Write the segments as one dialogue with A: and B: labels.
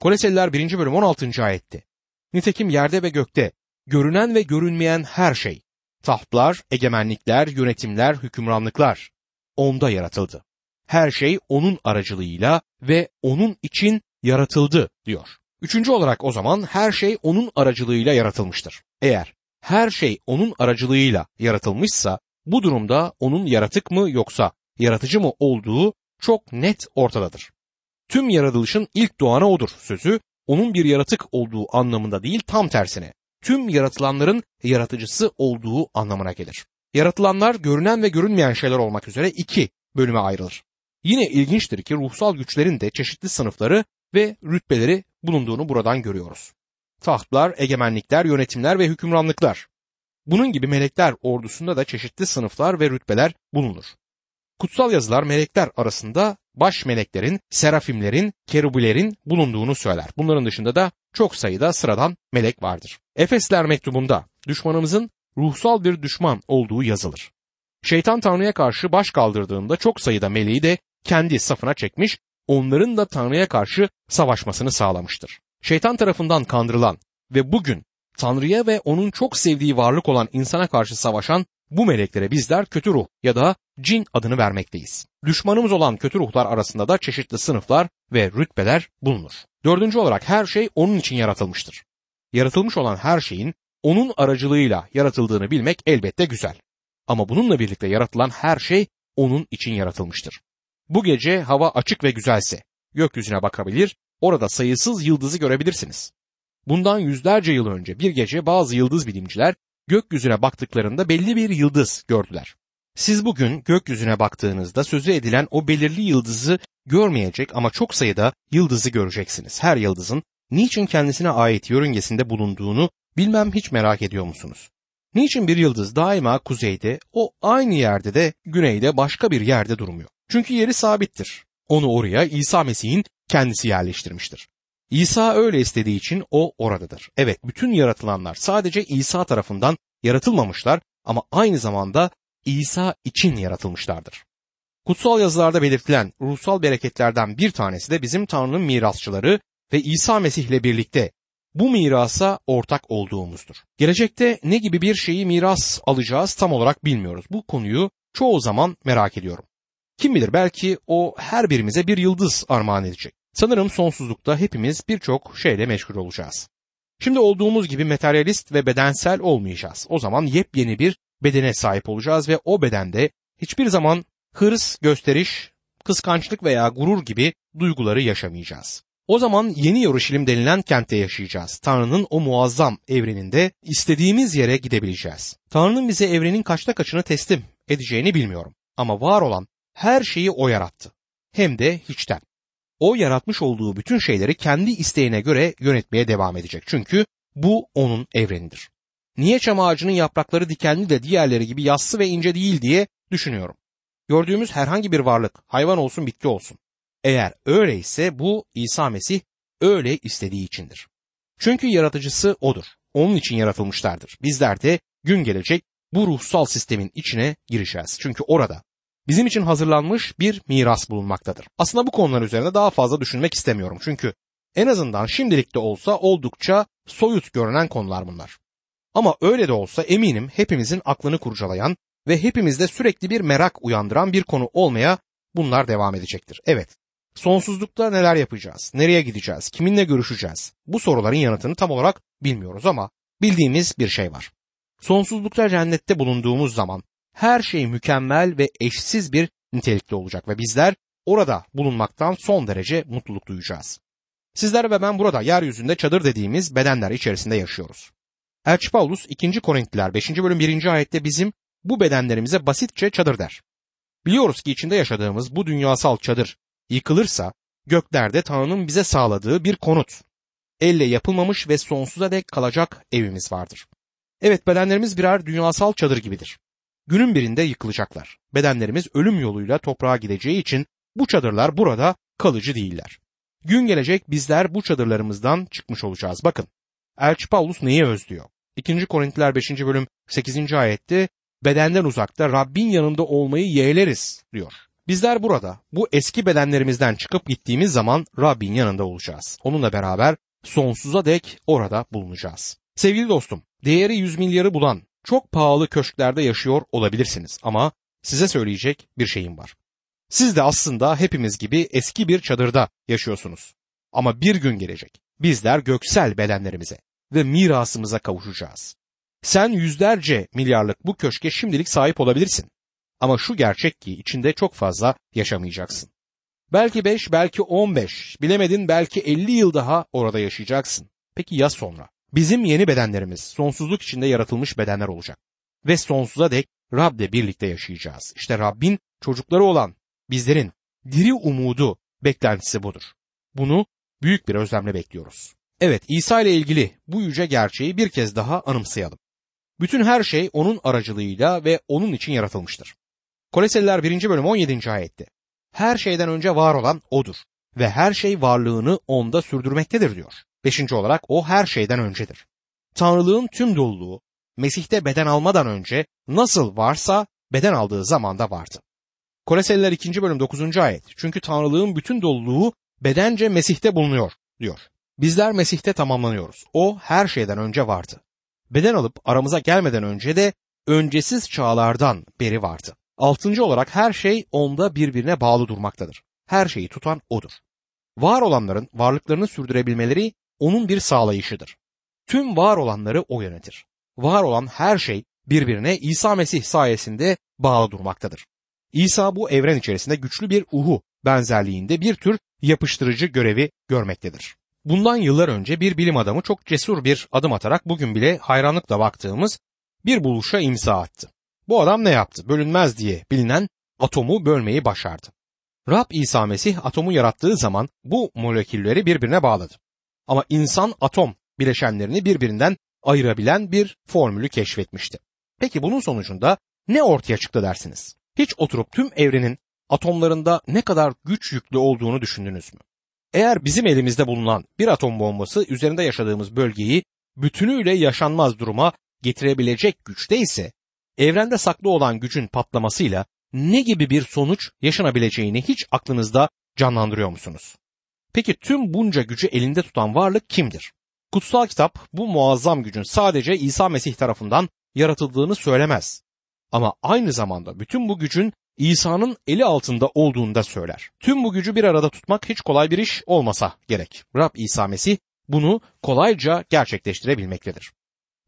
A: Koleseliler 1. bölüm 16. ayette. Nitekim yerde ve gökte görünen ve görünmeyen her şey, tahtlar, egemenlikler, yönetimler, hükümranlıklar onda yaratıldı. Her şey onun aracılığıyla ve onun için yaratıldı diyor. Üçüncü olarak o zaman her şey onun aracılığıyla yaratılmıştır. Eğer her şey onun aracılığıyla yaratılmışsa bu durumda onun yaratık mı yoksa yaratıcı mı olduğu çok net ortadadır. Tüm yaratılışın ilk doğanı odur sözü onun bir yaratık olduğu anlamında değil tam tersine tüm yaratılanların yaratıcısı olduğu anlamına gelir. Yaratılanlar görünen ve görünmeyen şeyler olmak üzere iki bölüme ayrılır. Yine ilginçtir ki ruhsal güçlerin de çeşitli sınıfları ve rütbeleri bulunduğunu buradan görüyoruz. Tahtlar, egemenlikler, yönetimler ve hükümranlıklar. Bunun gibi melekler ordusunda da çeşitli sınıflar ve rütbeler bulunur. Kutsal yazılar melekler arasında baş meleklerin, serafimlerin, kerubilerin bulunduğunu söyler. Bunların dışında da çok sayıda sıradan melek vardır. Efesler mektubunda düşmanımızın ruhsal bir düşman olduğu yazılır. Şeytan Tanrı'ya karşı baş kaldırdığında çok sayıda meleği de kendi safına çekmiş, onların da Tanrı'ya karşı savaşmasını sağlamıştır. Şeytan tarafından kandırılan ve bugün Tanrı'ya ve onun çok sevdiği varlık olan insana karşı savaşan bu meleklere bizler kötü ruh ya da cin adını vermekteyiz. Düşmanımız olan kötü ruhlar arasında da çeşitli sınıflar ve rütbeler bulunur. Dördüncü olarak her şey onun için yaratılmıştır. Yaratılmış olan her şeyin onun aracılığıyla yaratıldığını bilmek elbette güzel. Ama bununla birlikte yaratılan her şey onun için yaratılmıştır. Bu gece hava açık ve güzelse gökyüzüne bakabilir, orada sayısız yıldızı görebilirsiniz. Bundan yüzlerce yıl önce bir gece bazı yıldız bilimciler gökyüzüne baktıklarında belli bir yıldız gördüler. Siz bugün gökyüzüne baktığınızda sözü edilen o belirli yıldızı görmeyecek ama çok sayıda yıldızı göreceksiniz. Her yıldızın niçin kendisine ait yörüngesinde bulunduğunu bilmem hiç merak ediyor musunuz? Niçin bir yıldız daima kuzeyde, o aynı yerde de güneyde başka bir yerde durmuyor? Çünkü yeri sabittir. Onu oraya İsa Mesih'in kendisi yerleştirmiştir. İsa öyle istediği için o oradadır. Evet bütün yaratılanlar sadece İsa tarafından yaratılmamışlar ama aynı zamanda İsa için yaratılmışlardır. Kutsal yazılarda belirtilen ruhsal bereketlerden bir tanesi de bizim Tanrı'nın mirasçıları ve İsa Mesih ile birlikte bu mirasa ortak olduğumuzdur. Gelecekte ne gibi bir şeyi miras alacağız tam olarak bilmiyoruz. Bu konuyu çoğu zaman merak ediyorum. Kim bilir belki o her birimize bir yıldız armağan edecek. Sanırım sonsuzlukta hepimiz birçok şeyle meşgul olacağız. Şimdi olduğumuz gibi materyalist ve bedensel olmayacağız. O zaman yepyeni bir bedene sahip olacağız ve o bedende hiçbir zaman hırs, gösteriş, kıskançlık veya gurur gibi duyguları yaşamayacağız. O zaman yeni Yoruşilim denilen kentte yaşayacağız. Tanrı'nın o muazzam evreninde istediğimiz yere gidebileceğiz. Tanrı'nın bize evrenin kaçta kaçını teslim edeceğini bilmiyorum. Ama var olan her şeyi O yarattı. Hem de hiçten. O yaratmış olduğu bütün şeyleri kendi isteğine göre yönetmeye devam edecek. Çünkü bu onun evrenidir. Niye çam ağacının yaprakları dikenli de diğerleri gibi yassı ve ince değil diye düşünüyorum. Gördüğümüz herhangi bir varlık, hayvan olsun bitki olsun. Eğer öyleyse bu İsa Mesih öyle istediği içindir. Çünkü yaratıcısı odur. Onun için yaratılmışlardır. Bizler de gün gelecek bu ruhsal sistemin içine gireceğiz. Çünkü orada bizim için hazırlanmış bir miras bulunmaktadır. Aslında bu konular üzerinde daha fazla düşünmek istemiyorum. Çünkü en azından şimdilik de olsa oldukça soyut görünen konular bunlar. Ama öyle de olsa eminim hepimizin aklını kurcalayan ve hepimizde sürekli bir merak uyandıran bir konu olmaya bunlar devam edecektir. Evet, sonsuzlukta neler yapacağız, nereye gideceğiz, kiminle görüşeceğiz? Bu soruların yanıtını tam olarak bilmiyoruz ama bildiğimiz bir şey var. Sonsuzlukta cennette bulunduğumuz zaman her şey mükemmel ve eşsiz bir nitelikte olacak ve bizler orada bulunmaktan son derece mutluluk duyacağız. Sizler ve ben burada yeryüzünde çadır dediğimiz bedenler içerisinde yaşıyoruz. Elçi Paulus 2. Korintliler 5. bölüm 1. ayette bizim bu bedenlerimize basitçe çadır der. Biliyoruz ki içinde yaşadığımız bu dünyasal çadır yıkılırsa göklerde Tanrı'nın bize sağladığı bir konut, elle yapılmamış ve sonsuza dek kalacak evimiz vardır. Evet bedenlerimiz birer dünyasal çadır gibidir. Günün birinde yıkılacaklar. Bedenlerimiz ölüm yoluyla toprağa gideceği için bu çadırlar burada kalıcı değiller. Gün gelecek bizler bu çadırlarımızdan çıkmış olacağız. Bakın Elçi Paulus neyi özlüyor? 2. Korintiler 5. bölüm 8. ayette bedenden uzakta Rabbin yanında olmayı yeğleriz diyor. Bizler burada bu eski bedenlerimizden çıkıp gittiğimiz zaman Rabbin yanında olacağız. Onunla beraber sonsuza dek orada bulunacağız. Sevgili dostum, değeri 100 milyarı bulan çok pahalı köşklerde yaşıyor olabilirsiniz ama size söyleyecek bir şeyim var. Siz de aslında hepimiz gibi eski bir çadırda yaşıyorsunuz. Ama bir gün gelecek. Bizler göksel bedenlerimize ve mirasımıza kavuşacağız. Sen yüzlerce milyarlık bu köşke şimdilik sahip olabilirsin. Ama şu gerçek ki içinde çok fazla yaşamayacaksın. Belki 5, belki 15, bilemedin belki 50 yıl daha orada yaşayacaksın. Peki ya sonra? Bizim yeni bedenlerimiz sonsuzluk içinde yaratılmış bedenler olacak. Ve sonsuza dek Rab'le birlikte yaşayacağız. İşte Rabbin çocukları olan bizlerin diri umudu, beklentisi budur. Bunu büyük bir özlemle bekliyoruz. Evet İsa ile ilgili bu yüce gerçeği bir kez daha anımsayalım. Bütün her şey onun aracılığıyla ve onun için yaratılmıştır. Koleseliler 1. bölüm 17. ayette. Her şeyden önce var olan odur ve her şey varlığını onda sürdürmektedir diyor. Beşinci olarak o her şeyden öncedir. Tanrılığın tüm doluluğu Mesih'te beden almadan önce nasıl varsa beden aldığı zamanda vardı. Koleseliler 2. bölüm 9. ayet. Çünkü Tanrılığın bütün doluluğu bedence Mesih'te bulunuyor diyor. Bizler Mesih'te tamamlanıyoruz. O her şeyden önce vardı. Beden alıp aramıza gelmeden önce de öncesiz çağlardan beri vardı. Altıncı olarak her şey onda birbirine bağlı durmaktadır. Her şeyi tutan odur. Var olanların varlıklarını sürdürebilmeleri onun bir sağlayışıdır. Tüm var olanları o yönetir. Var olan her şey birbirine İsa Mesih sayesinde bağlı durmaktadır. İsa bu evren içerisinde güçlü bir uhu benzerliğinde bir tür yapıştırıcı görevi görmektedir. Bundan yıllar önce bir bilim adamı çok cesur bir adım atarak bugün bile hayranlıkla baktığımız bir buluşa imza attı. Bu adam ne yaptı? Bölünmez diye bilinen atomu bölmeyi başardı. Rab İsa Mesih atomu yarattığı zaman bu molekülleri birbirine bağladı. Ama insan atom bileşenlerini birbirinden ayırabilen bir formülü keşfetmişti. Peki bunun sonucunda ne ortaya çıktı dersiniz? Hiç oturup tüm evrenin atomlarında ne kadar güç yüklü olduğunu düşündünüz mü? Eğer bizim elimizde bulunan bir atom bombası üzerinde yaşadığımız bölgeyi bütünüyle yaşanmaz duruma getirebilecek güçte ise evrende saklı olan gücün patlamasıyla ne gibi bir sonuç yaşanabileceğini hiç aklınızda canlandırıyor musunuz? Peki tüm bunca gücü elinde tutan varlık kimdir? Kutsal kitap bu muazzam gücün sadece İsa Mesih tarafından yaratıldığını söylemez. Ama aynı zamanda bütün bu gücün İsa'nın eli altında olduğunu da söyler. Tüm bu gücü bir arada tutmak hiç kolay bir iş olmasa gerek. Rab İsa Mesih bunu kolayca gerçekleştirebilmektedir.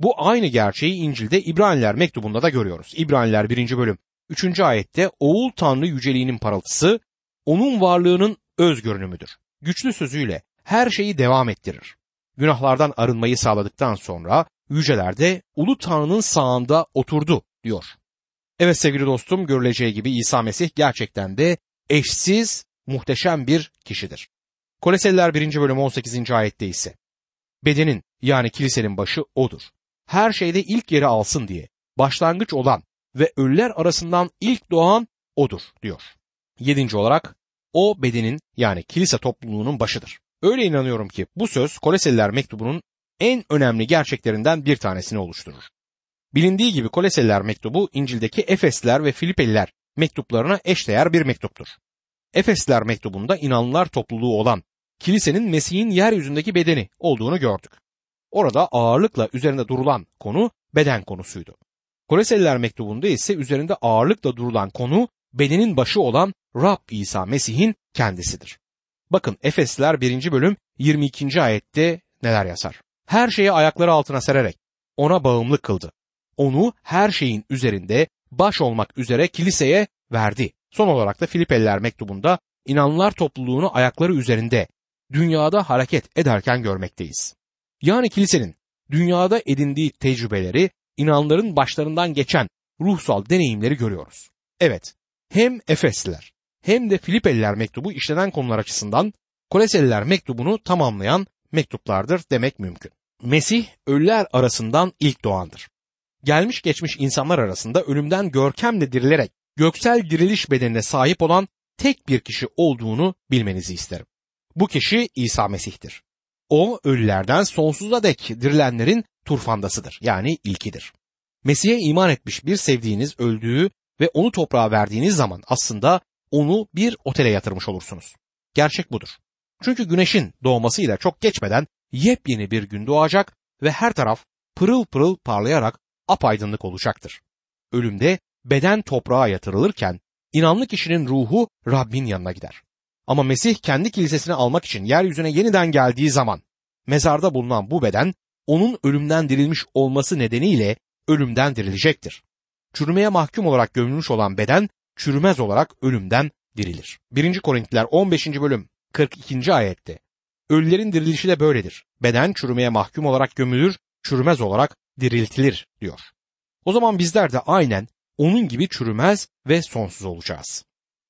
A: Bu aynı gerçeği İncil'de İbraniler mektubunda da görüyoruz. İbraniler 1. bölüm 3. ayette oğul Tanrı yüceliğinin parıltısı onun varlığının öz görünümüdür. Güçlü sözüyle her şeyi devam ettirir. Günahlardan arınmayı sağladıktan sonra yücelerde Ulu Tanrı'nın sağında oturdu diyor. Evet sevgili dostum görüleceği gibi İsa Mesih gerçekten de eşsiz, muhteşem bir kişidir. Koleseliler 1. bölüm 18. ayette ise bedenin yani kilisenin başı odur. Her şeyde ilk yeri alsın diye başlangıç olan ve ölüler arasından ilk doğan odur diyor. Yedinci olarak o bedenin yani kilise topluluğunun başıdır. Öyle inanıyorum ki bu söz Koleseliler mektubunun en önemli gerçeklerinden bir tanesini oluşturur. Bilindiği gibi Koleseliler mektubu İncil'deki Efesliler ve Filipeliler mektuplarına eşdeğer bir mektuptur. Efesliler mektubunda inanlılar topluluğu olan kilisenin Mesih'in yeryüzündeki bedeni olduğunu gördük. Orada ağırlıkla üzerinde durulan konu beden konusuydu. Koleseliler mektubunda ise üzerinde ağırlıkla durulan konu bedenin başı olan Rab İsa Mesih'in kendisidir. Bakın Efesliler 1. bölüm 22. ayette neler yazar? Her şeyi ayakları altına sererek ona bağımlı kıldı. Onu her şeyin üzerinde baş olmak üzere kiliseye verdi. Son olarak da Filipeliler mektubunda inanlar topluluğunu ayakları üzerinde dünyada hareket ederken görmekteyiz. Yani kilisenin dünyada edindiği tecrübeleri, inanların başlarından geçen ruhsal deneyimleri görüyoruz. Evet, hem Efesliler hem de Filipeliler mektubu işlenen konular açısından Koleseliler mektubunu tamamlayan mektuplardır demek mümkün. Mesih ölüler arasından ilk doğandır. Gelmiş geçmiş insanlar arasında ölümden görkemle dirilerek göksel diriliş bedenine sahip olan tek bir kişi olduğunu bilmenizi isterim. Bu kişi İsa Mesih'tir. O ölülerden sonsuza dek dirilenlerin turfandasıdır yani ilkidir. Mesih'e iman etmiş bir sevdiğiniz öldüğü ve onu toprağa verdiğiniz zaman aslında onu bir otele yatırmış olursunuz. Gerçek budur. Çünkü güneşin doğmasıyla çok geçmeden yepyeni bir gün doğacak ve her taraf pırıl pırıl parlayarak apaydınlık olacaktır. Ölümde beden toprağa yatırılırken inanlı kişinin ruhu Rabbin yanına gider. Ama Mesih kendi kilisesini almak için yeryüzüne yeniden geldiği zaman mezarda bulunan bu beden onun ölümden dirilmiş olması nedeniyle ölümden dirilecektir. Çürümeye mahkum olarak gömülmüş olan beden çürümez olarak ölümden dirilir. 1. Korintiler 15. bölüm 42. ayette Ölülerin dirilişi de böyledir. Beden çürümeye mahkum olarak gömülür, çürümez olarak diriltilir diyor. O zaman bizler de aynen onun gibi çürümez ve sonsuz olacağız.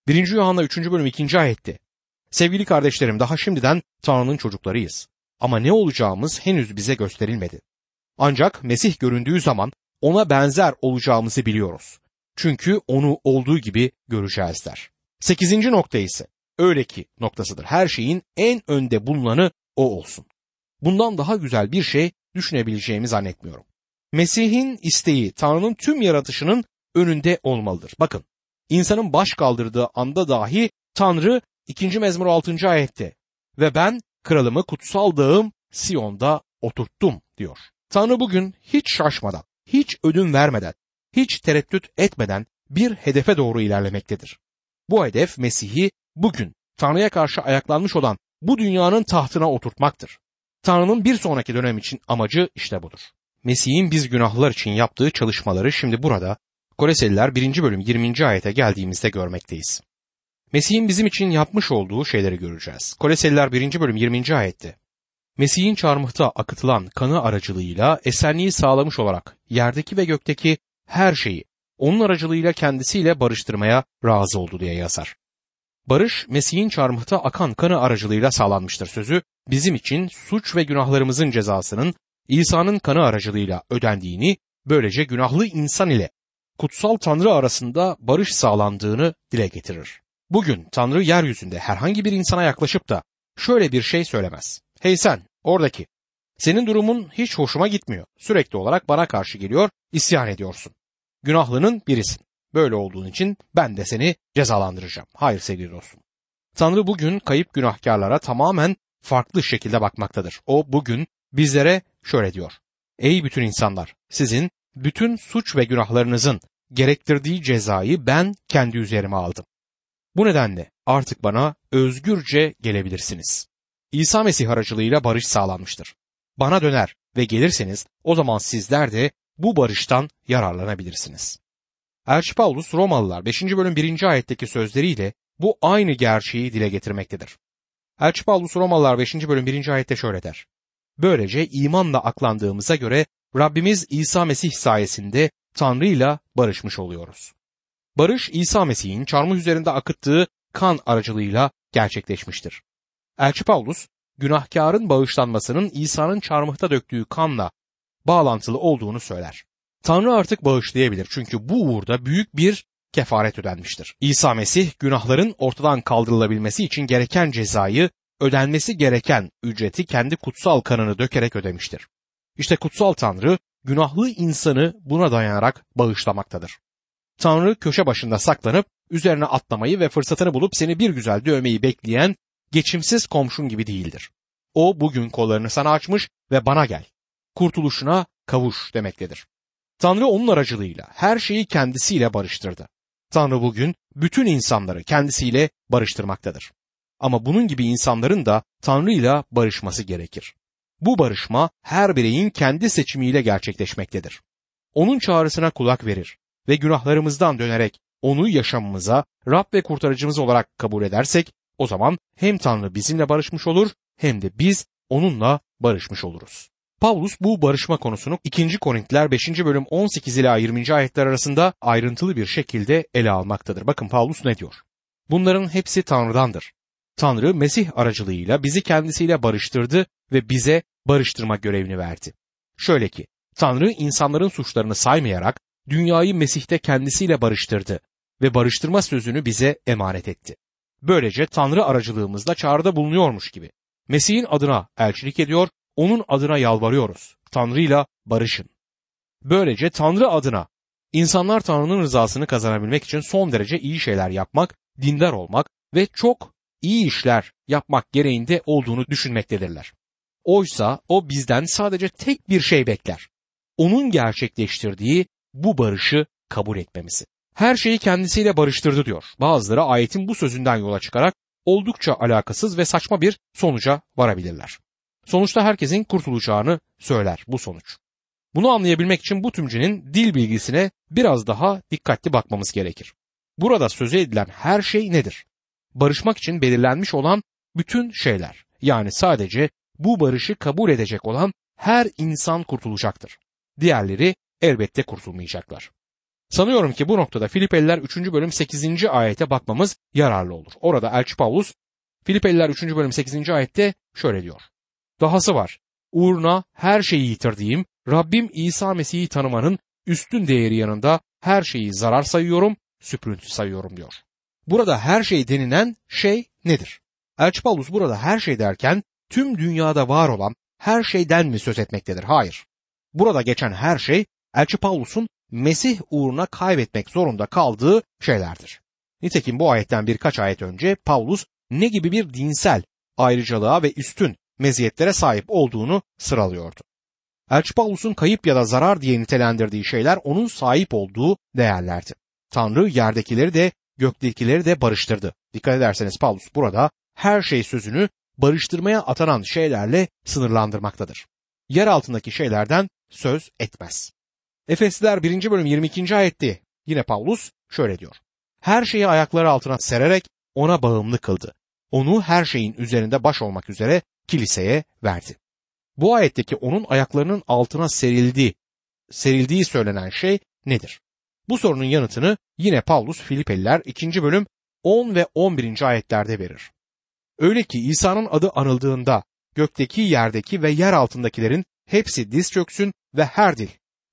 A: 1. Yuhanna 3. bölüm 2. ayette Sevgili kardeşlerim daha şimdiden Tanrı'nın çocuklarıyız. Ama ne olacağımız henüz bize gösterilmedi. Ancak Mesih göründüğü zaman ona benzer olacağımızı biliyoruz. Çünkü onu olduğu gibi göreceğiz der. Sekizinci nokta ise öyle ki noktasıdır. Her şeyin en önde bulunanı o olsun. Bundan daha güzel bir şey düşünebileceğimi zannetmiyorum. Mesih'in isteği Tanrı'nın tüm yaratışının önünde olmalıdır. Bakın insanın baş kaldırdığı anda dahi Tanrı 2. mezmur 6. ayette ve ben kralımı kutsal dağım Siyon'da oturttum diyor. Tanrı bugün hiç şaşmadan, hiç ödün vermeden, hiç tereddüt etmeden bir hedefe doğru ilerlemektedir. Bu hedef Mesih'i bugün Tanrı'ya karşı ayaklanmış olan bu dünyanın tahtına oturtmaktır. Tanrı'nın bir sonraki dönem için amacı işte budur. Mesih'in biz günahlılar için yaptığı çalışmaları şimdi burada Koreseliler 1. bölüm 20. ayete geldiğimizde görmekteyiz. Mesih'in bizim için yapmış olduğu şeyleri göreceğiz. Koleseliler 1. bölüm 20. ayette. Mesih'in çarmıhta akıtılan kanı aracılığıyla esenliği sağlamış olarak yerdeki ve gökteki her şeyi onun aracılığıyla kendisiyle barıştırmaya razı oldu diye yazar. Barış Mesih'in çarmıhta akan kanı aracılığıyla sağlanmıştır sözü bizim için suç ve günahlarımızın cezasının İsa'nın kanı aracılığıyla ödendiğini böylece günahlı insan ile kutsal Tanrı arasında barış sağlandığını dile getirir. Bugün Tanrı yeryüzünde herhangi bir insana yaklaşıp da şöyle bir şey söylemez. Hey sen oradaki senin durumun hiç hoşuma gitmiyor. Sürekli olarak bana karşı geliyor, isyan ediyorsun. Günahlının birisin. Böyle olduğun için ben de seni cezalandıracağım. Hayır sevgili dostum. Tanrı bugün kayıp günahkarlara tamamen farklı şekilde bakmaktadır. O bugün bizlere şöyle diyor. Ey bütün insanlar, sizin bütün suç ve günahlarınızın gerektirdiği cezayı ben kendi üzerime aldım. Bu nedenle artık bana özgürce gelebilirsiniz. İsa Mesih aracılığıyla barış sağlanmıştır. Bana döner ve gelirseniz o zaman sizler de bu barıştan yararlanabilirsiniz. Elçi Paulus Romalılar 5. bölüm 1. ayetteki sözleriyle bu aynı gerçeği dile getirmektedir. Elçi Paulus Romalılar 5. bölüm 1. ayette şöyle der. Böylece imanla aklandığımıza göre Rabbimiz İsa Mesih sayesinde Tanrı ile barışmış oluyoruz. Barış İsa Mesih'in çarmıh üzerinde akıttığı kan aracılığıyla gerçekleşmiştir. Elçi Paulus, günahkarın bağışlanmasının İsa'nın çarmıhta döktüğü kanla bağlantılı olduğunu söyler. Tanrı artık bağışlayabilir çünkü bu uğurda büyük bir kefaret ödenmiştir. İsa Mesih günahların ortadan kaldırılabilmesi için gereken cezayı, ödenmesi gereken ücreti kendi kutsal kanını dökerek ödemiştir. İşte kutsal Tanrı günahlı insanı buna dayanarak bağışlamaktadır. Tanrı köşe başında saklanıp üzerine atlamayı ve fırsatını bulup seni bir güzel dövmeyi bekleyen geçimsiz komşun gibi değildir. O bugün kollarını sana açmış ve bana gel. Kurtuluşuna kavuş demektedir. Tanrı onun aracılığıyla her şeyi kendisiyle barıştırdı. Tanrı bugün bütün insanları kendisiyle barıştırmaktadır. Ama bunun gibi insanların da Tanrı ile barışması gerekir. Bu barışma her bireyin kendi seçimiyle gerçekleşmektedir. Onun çağrısına kulak verir ve günahlarımızdan dönerek onu yaşamımıza Rab ve kurtarıcımız olarak kabul edersek o zaman hem Tanrı bizimle barışmış olur hem de biz onunla barışmış oluruz. Paulus bu barışma konusunu 2. Korintiler 5. bölüm 18 ila 20. ayetler arasında ayrıntılı bir şekilde ele almaktadır. Bakın Paulus ne diyor? Bunların hepsi Tanrı'dandır. Tanrı Mesih aracılığıyla bizi kendisiyle barıştırdı ve bize barıştırma görevini verdi. Şöyle ki Tanrı insanların suçlarını saymayarak dünyayı Mesih'te kendisiyle barıştırdı ve barıştırma sözünü bize emanet etti. Böylece Tanrı aracılığımızla çağrıda bulunuyormuş gibi. Mesih'in adına elçilik ediyor, onun adına yalvarıyoruz. Tanrı'yla barışın. Böylece Tanrı adına insanlar Tanrı'nın rızasını kazanabilmek için son derece iyi şeyler yapmak dindar olmak ve çok iyi işler yapmak gereğinde olduğunu düşünmektedirler. Oysa o bizden sadece tek bir şey bekler. Onun gerçekleştirdiği bu barışı kabul etmemizi. Her şeyi kendisiyle barıştırdı diyor. Bazıları ayetin bu sözünden yola çıkarak oldukça alakasız ve saçma bir sonuca varabilirler. Sonuçta herkesin kurtulacağını söyler bu sonuç. Bunu anlayabilmek için bu tümcünün dil bilgisine biraz daha dikkatli bakmamız gerekir. Burada sözü edilen her şey nedir? Barışmak için belirlenmiş olan bütün şeyler. Yani sadece bu barışı kabul edecek olan her insan kurtulacaktır. Diğerleri elbette kurtulmayacaklar. Sanıyorum ki bu noktada Filipeliler 3. bölüm 8. ayete bakmamız yararlı olur. Orada Elçi Paulus Filipeliler 3. bölüm 8. ayette şöyle diyor. Dahası var. Uğruna her şeyi yitirdiğim Rabbim İsa Mesih'i tanımanın üstün değeri yanında her şeyi zarar sayıyorum, süprüntü sayıyorum diyor. Burada her şey denilen şey nedir? Elçi Paulus burada her şey derken tüm dünyada var olan her şeyden mi söz etmektedir? Hayır. Burada geçen her şey Elçi Paulus'un Mesih uğruna kaybetmek zorunda kaldığı şeylerdir. Nitekim bu ayetten birkaç ayet önce Paulus ne gibi bir dinsel ayrıcalığa ve üstün meziyetlere sahip olduğunu sıralıyordu. Elçi Paulus'un kayıp ya da zarar diye nitelendirdiği şeyler onun sahip olduğu değerlerdi. Tanrı yerdekileri de göktekileri de barıştırdı. Dikkat ederseniz Paulus burada her şey sözünü barıştırmaya atanan şeylerle sınırlandırmaktadır. Yer altındaki şeylerden söz etmez. Efesliler 1. bölüm 22. ayetti. Yine Paulus şöyle diyor. Her şeyi ayakları altına sererek ona bağımlı kıldı. Onu her şeyin üzerinde baş olmak üzere kiliseye verdi. Bu ayetteki onun ayaklarının altına serildiği, serildiği söylenen şey nedir? Bu sorunun yanıtını yine Paulus Filipeliler 2. bölüm 10 ve 11. ayetlerde verir. Öyle ki İsa'nın adı anıldığında gökteki, yerdeki ve yer altındakilerin hepsi diz çöksün ve her dil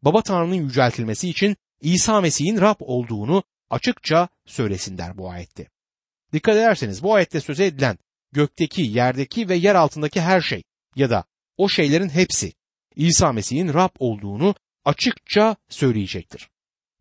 A: Baba Tanrı'nın yüceltilmesi için İsa Mesih'in Rab olduğunu açıkça söylesin der bu ayette. Dikkat ederseniz bu ayette söz edilen gökteki, yerdeki ve yer altındaki her şey ya da o şeylerin hepsi İsa Mesih'in Rab olduğunu açıkça söyleyecektir.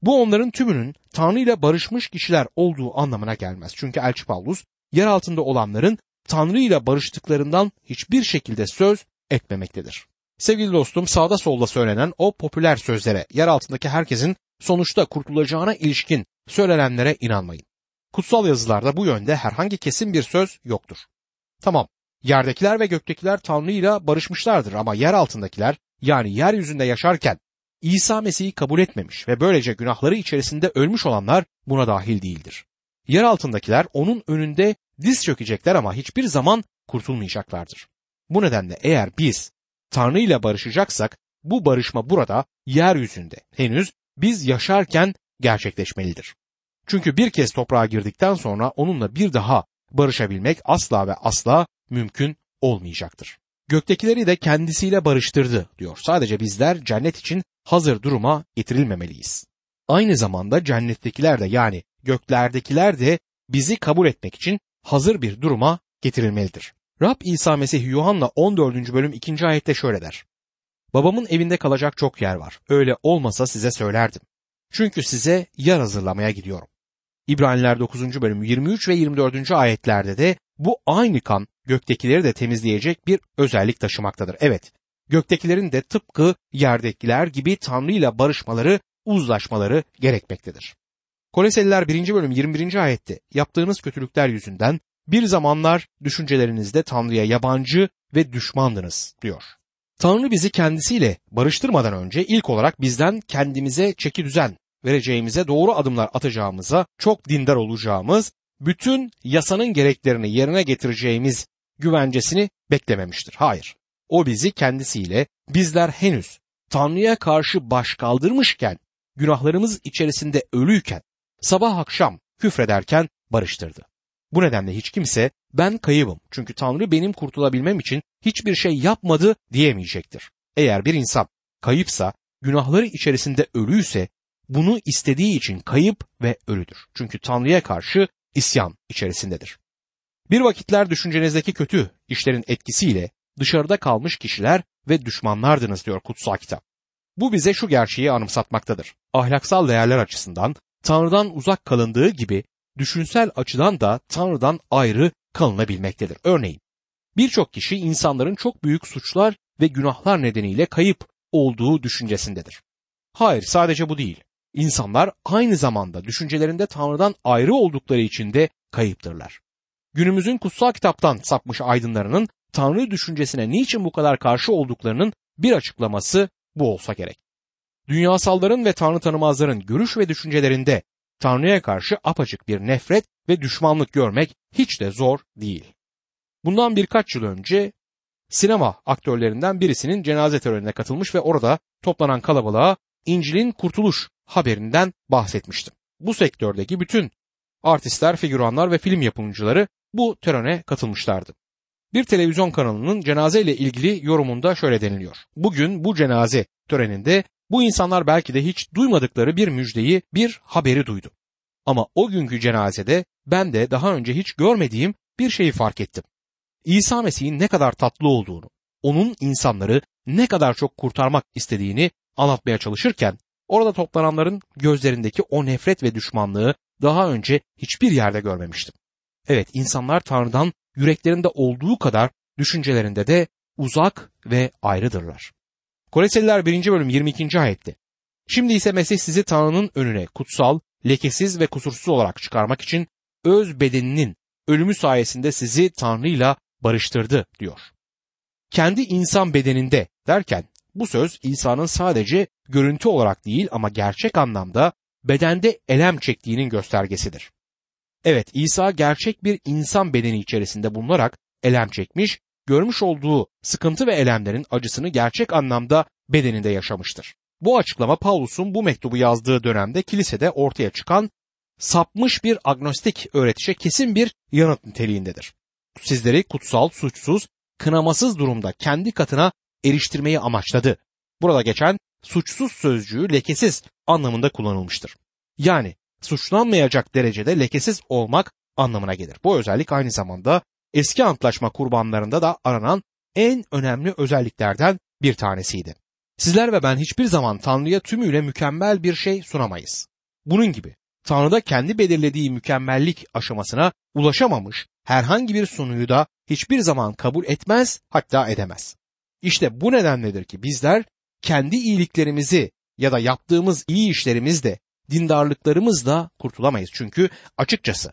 A: Bu onların tümünün Tanrı ile barışmış kişiler olduğu anlamına gelmez. Çünkü Elçi Paulus yer altında olanların Tanrı ile barıştıklarından hiçbir şekilde söz etmemektedir. Sevgili dostum sağda solda söylenen o popüler sözlere yer altındaki herkesin sonuçta kurtulacağına ilişkin söylenenlere inanmayın. Kutsal yazılarda bu yönde herhangi kesin bir söz yoktur. Tamam, yerdekiler ve göktekiler Tanrı ile barışmışlardır ama yer altındakiler yani yeryüzünde yaşarken İsa Mesih'i kabul etmemiş ve böylece günahları içerisinde ölmüş olanlar buna dahil değildir. Yer altındakiler onun önünde diz çökecekler ama hiçbir zaman kurtulmayacaklardır. Bu nedenle eğer biz Tanrı ile barışacaksak bu barışma burada yeryüzünde henüz biz yaşarken gerçekleşmelidir. Çünkü bir kez toprağa girdikten sonra onunla bir daha barışabilmek asla ve asla mümkün olmayacaktır. Göktekileri de kendisiyle barıştırdı diyor. Sadece bizler cennet için hazır duruma getirilmemeliyiz. Aynı zamanda cennettekiler de yani göklerdekiler de bizi kabul etmek için hazır bir duruma getirilmelidir. Rab İsa Mesih Yuhanna 14. bölüm 2. ayette şöyle der. Babamın evinde kalacak çok yer var. Öyle olmasa size söylerdim. Çünkü size yer hazırlamaya gidiyorum. İbraniler 9. bölüm 23 ve 24. ayetlerde de bu aynı kan göktekileri de temizleyecek bir özellik taşımaktadır. Evet, göktekilerin de tıpkı yerdekiler gibi Tanrı ile barışmaları, uzlaşmaları gerekmektedir. Koleseliler 1. bölüm 21. ayette yaptığınız kötülükler yüzünden bir zamanlar düşüncelerinizde Tanrı'ya yabancı ve düşmandınız diyor. Tanrı bizi kendisiyle barıştırmadan önce ilk olarak bizden kendimize çeki düzen vereceğimize, doğru adımlar atacağımıza, çok dindar olacağımız, bütün yasanın gereklerini yerine getireceğimiz güvencesini beklememiştir. Hayır. O bizi kendisiyle bizler henüz Tanrı'ya karşı baş kaldırmışken, günahlarımız içerisinde ölüyken, sabah akşam küfrederken barıştırdı. Bu nedenle hiç kimse ben kayıbım çünkü Tanrı benim kurtulabilmem için hiçbir şey yapmadı diyemeyecektir. Eğer bir insan kayıpsa, günahları içerisinde ölüyse bunu istediği için kayıp ve ölüdür. Çünkü Tanrı'ya karşı isyan içerisindedir. Bir vakitler düşüncenizdeki kötü işlerin etkisiyle dışarıda kalmış kişiler ve düşmanlardınız diyor kutsal kitap. Bu bize şu gerçeği anımsatmaktadır. Ahlaksal değerler açısından Tanrı'dan uzak kalındığı gibi düşünsel açıdan da Tanrı'dan ayrı kalınabilmektedir. Örneğin birçok kişi insanların çok büyük suçlar ve günahlar nedeniyle kayıp olduğu düşüncesindedir. Hayır sadece bu değil. İnsanlar aynı zamanda düşüncelerinde Tanrı'dan ayrı oldukları için de kayıptırlar. Günümüzün kutsal kitaptan sapmış aydınlarının Tanrı düşüncesine niçin bu kadar karşı olduklarının bir açıklaması bu olsa gerek. Dünyasalların ve Tanrı tanımazların görüş ve düşüncelerinde Tanrı'ya karşı apaçık bir nefret ve düşmanlık görmek hiç de zor değil. Bundan birkaç yıl önce sinema aktörlerinden birisinin cenaze törenine katılmış ve orada toplanan kalabalığa İncil'in kurtuluş haberinden bahsetmiştim. Bu sektördeki bütün artistler, figüranlar ve film yapımcıları bu törene katılmışlardı. Bir televizyon kanalının cenaze ile ilgili yorumunda şöyle deniliyor. Bugün bu cenaze töreninde bu insanlar belki de hiç duymadıkları bir müjdeyi, bir haberi duydu. Ama o günkü cenazede ben de daha önce hiç görmediğim bir şeyi fark ettim. İsa Mesih'in ne kadar tatlı olduğunu, onun insanları ne kadar çok kurtarmak istediğini anlatmaya çalışırken orada toplananların gözlerindeki o nefret ve düşmanlığı daha önce hiçbir yerde görmemiştim. Evet insanlar Tanrı'dan yüreklerinde olduğu kadar düşüncelerinde de uzak ve ayrıdırlar. Koleseliler 1. bölüm 22. ayette. Şimdi ise Mesih sizi Tanrı'nın önüne kutsal, lekesiz ve kusursuz olarak çıkarmak için öz bedeninin ölümü sayesinde sizi Tanrı'yla barıştırdı diyor. Kendi insan bedeninde derken bu söz İsa'nın sadece görüntü olarak değil ama gerçek anlamda bedende elem çektiğinin göstergesidir. Evet İsa gerçek bir insan bedeni içerisinde bulunarak elem çekmiş, görmüş olduğu sıkıntı ve elemlerin acısını gerçek anlamda bedeninde yaşamıştır. Bu açıklama Paulus'un bu mektubu yazdığı dönemde kilisede ortaya çıkan sapmış bir agnostik öğretişe kesin bir yanıt niteliğindedir. Sizleri kutsal, suçsuz, kınamasız durumda kendi katına eriştirmeyi amaçladı. Burada geçen suçsuz sözcüğü lekesiz anlamında kullanılmıştır. Yani suçlanmayacak derecede lekesiz olmak anlamına gelir. Bu özellik aynı zamanda eski antlaşma kurbanlarında da aranan en önemli özelliklerden bir tanesiydi. Sizler ve ben hiçbir zaman Tanrı'ya tümüyle mükemmel bir şey sunamayız. Bunun gibi Tanrı'da kendi belirlediği mükemmellik aşamasına ulaşamamış herhangi bir sunuyu da hiçbir zaman kabul etmez hatta edemez. İşte bu nedenledir ki bizler kendi iyiliklerimizi ya da yaptığımız iyi işlerimizle, dindarlıklarımızla kurtulamayız. Çünkü açıkçası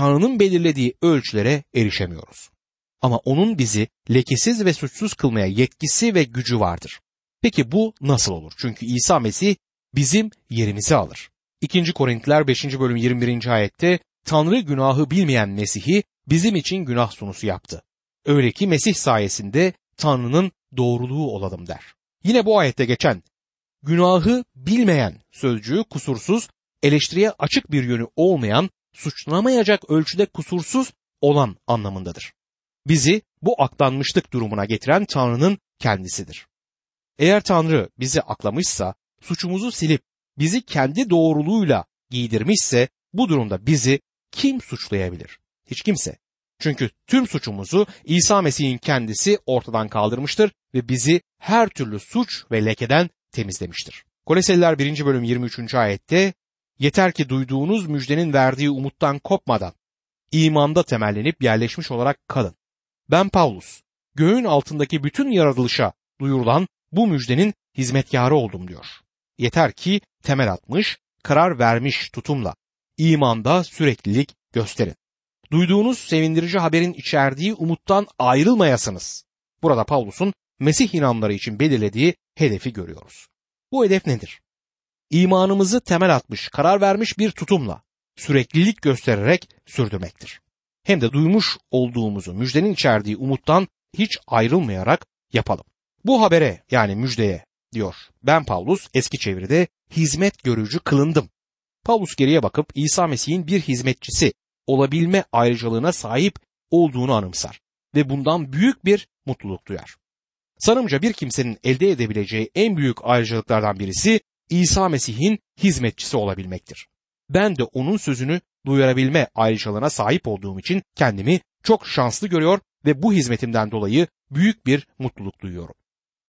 A: Tanrı'nın belirlediği ölçülere erişemiyoruz. Ama onun bizi lekesiz ve suçsuz kılmaya yetkisi ve gücü vardır. Peki bu nasıl olur? Çünkü İsa Mesih bizim yerimizi alır. 2. Korintiler 5. bölüm 21. ayette Tanrı günahı bilmeyen Mesih'i bizim için günah sunusu yaptı. Öyle ki Mesih sayesinde Tanrı'nın doğruluğu olalım der. Yine bu ayette geçen günahı bilmeyen sözcüğü kusursuz, eleştiriye açık bir yönü olmayan, suçlanamayacak ölçüde kusursuz olan anlamındadır. Bizi bu aklanmışlık durumuna getiren Tanrı'nın kendisidir. Eğer Tanrı bizi aklamışsa, suçumuzu silip bizi kendi doğruluğuyla giydirmişse bu durumda bizi kim suçlayabilir? Hiç kimse. Çünkü tüm suçumuzu İsa Mesih'in kendisi ortadan kaldırmıştır ve bizi her türlü suç ve lekeden temizlemiştir. Koleseliler 1. bölüm 23. ayette yeter ki duyduğunuz müjdenin verdiği umuttan kopmadan imanda temellenip yerleşmiş olarak kalın. Ben Paulus, göğün altındaki bütün yaratılışa duyurulan bu müjdenin hizmetkarı oldum diyor. Yeter ki temel atmış, karar vermiş tutumla imanda süreklilik gösterin duyduğunuz sevindirici haberin içerdiği umuttan ayrılmayasınız. Burada Paulus'un Mesih inanları için belirlediği hedefi görüyoruz. Bu hedef nedir? İmanımızı temel atmış, karar vermiş bir tutumla süreklilik göstererek sürdürmektir. Hem de duymuş olduğumuzu müjdenin içerdiği umuttan hiç ayrılmayarak yapalım. Bu habere yani müjdeye diyor. Ben Paulus eski çeviride hizmet görücü kılındım. Paulus geriye bakıp İsa Mesih'in bir hizmetçisi olabilme ayrıcalığına sahip olduğunu anımsar ve bundan büyük bir mutluluk duyar. Sanımca bir kimsenin elde edebileceği en büyük ayrıcalıklardan birisi İsa Mesih'in hizmetçisi olabilmektir. Ben de onun sözünü duyurabilme ayrıcalığına sahip olduğum için kendimi çok şanslı görüyor ve bu hizmetimden dolayı büyük bir mutluluk duyuyorum.